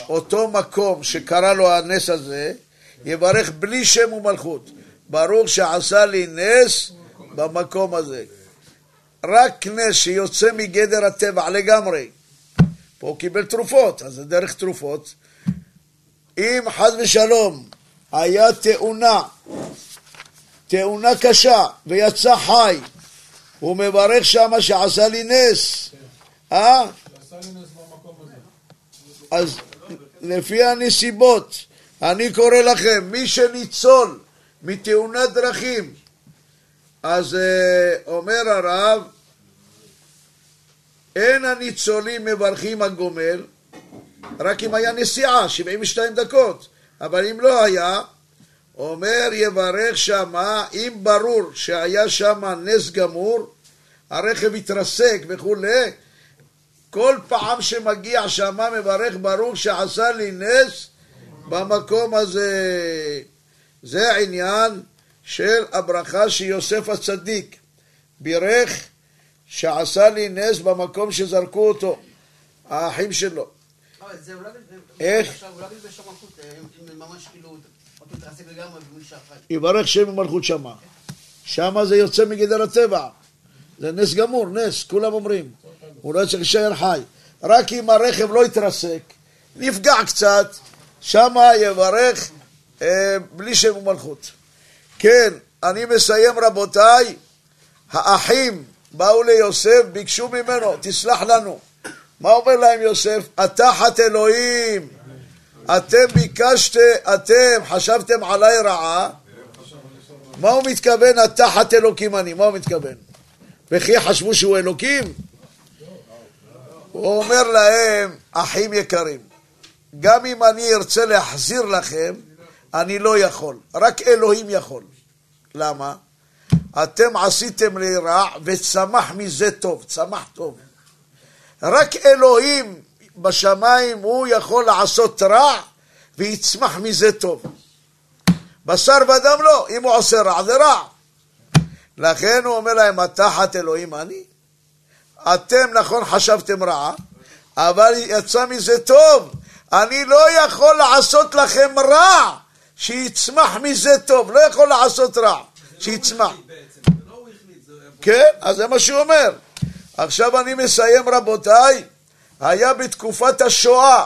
אותו מקום שקרה לו הנס הזה, יברך בלי שם ומלכות. ברוך שעשה לי נס במקום הזה. רק נס שיוצא מגדר הטבע לגמרי. פה הוא קיבל תרופות, אז זה דרך תרופות. אם חס ושלום היה תאונה, תאונה קשה, ויצא חי, הוא מברך שמה שעשה לי נס. אה? אז לפי הנסיבות, אני קורא לכם, מי שניצול מתאונת דרכים, אז אה, אומר הרב, אין הניצולים מברכים הגומל, רק אם היה נסיעה, 72 דקות, אבל אם לא היה, אומר יברך שמה, אם ברור שהיה שמה נס גמור, הרכב התרסק וכולי, כל פעם שמגיע שמה מברך ברוך שעשה לי נס במקום הזה. זה העניין של הברכה שיוסף הצדיק בירך שעשה לי נס במקום שזרקו אותו, האחים שלו. זה אולי... איך? אולי בשם מלכות, אה, ממש כאילו... יברך שם ומלכות שמה. שמה זה יוצא מגדר הטבע. זה נס גמור, נס, כולם אומרים. הוא לא צריך להישאר חי. רק אם הרכב לא יתרסק, נפגע קצת, שמה יברך אה, בלי שם ומלכות. כן, אני מסיים רבותיי, האחים באו ליוסף, ביקשו ממנו, תסלח לנו. מה אומר להם יוסף? התחת אלוהים. אתם ביקשתם, אתם חשבתם עליי רעה, מה הוא מתכוון התחת אלוקים אני? מה הוא מתכוון? וכי חשבו שהוא אלוקים? הוא אומר להם, אחים יקרים, גם אם אני ארצה להחזיר לכם, אני לא יכול, רק אלוהים יכול. למה? אתם עשיתם לי רע וצמח מזה טוב, צמח טוב. רק אלוהים בשמיים הוא יכול לעשות רע ויצמח מזה טוב. בשר ודם לא, אם הוא עושה רע זה רע. לכן הוא אומר להם, התחת אלוהים אני? אתם נכון חשבתם רע, אבל יצא מזה טוב. אני לא יכול לעשות לכם רע שיצמח מזה טוב, לא יכול לעשות רע, שיצמח. לא בו. כן, אז זה מה שהוא אומר. עכשיו אני מסיים רבותיי, היה בתקופת השואה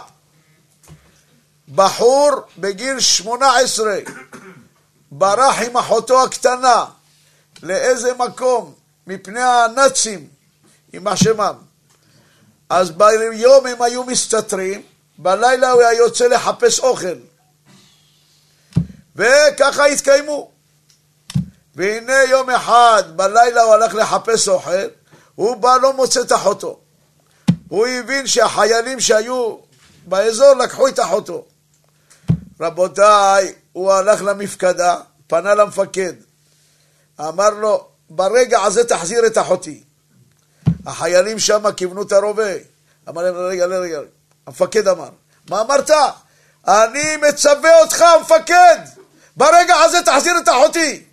בחור בגיל 18 ברח עם אחותו הקטנה לאיזה מקום מפני הנאצים, יימח שמם. אז ביום הם היו מסתתרים, בלילה הוא היה יוצא לחפש אוכל. וככה התקיימו. והנה יום אחד בלילה הוא הלך לחפש אוכל, הוא בא לא מוצא את אחותו. הוא הבין שהחיילים שהיו באזור לקחו את אחותו. רבותיי, הוא הלך למפקדה, פנה למפקד, אמר לו, ברגע הזה תחזיר את אחותי. החיילים שם כיוונו את הרובה. אמר להם, רגע, רגע, רגע. המפקד אמר, מה אמרת? אני מצווה אותך, המפקד! ברגע הזה תחזיר את אחותי!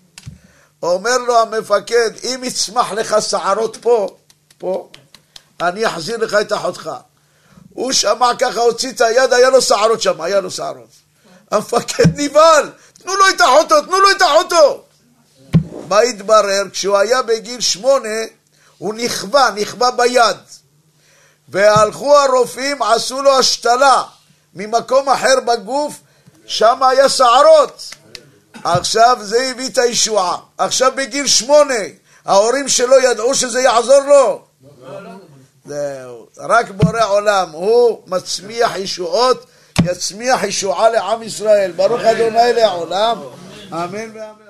אומר לו המפקד, אם יצמח לך שערות פה, פה, אני אחזיר לך את אחותך. הוא שמע ככה, הוציא את היד, היה לו שערות שם, היה לו שערות. המפקד נבהל, תנו לו את אחותו, תנו לו את אחותו. מה התברר? כשהוא היה בגיל שמונה, הוא נכווה, נכווה ביד. והלכו הרופאים, עשו לו השתלה ממקום אחר בגוף, שם היה שערות. עכשיו זה הביא את הישועה. עכשיו בגיל שמונה, ההורים שלו ידעו שזה יעזור לו? זהו. רק בורא עולם, הוא מצמיח ישועות, יצמיח ישועה לעם ישראל. ברוך אדוני לעולם, אמן ואמן.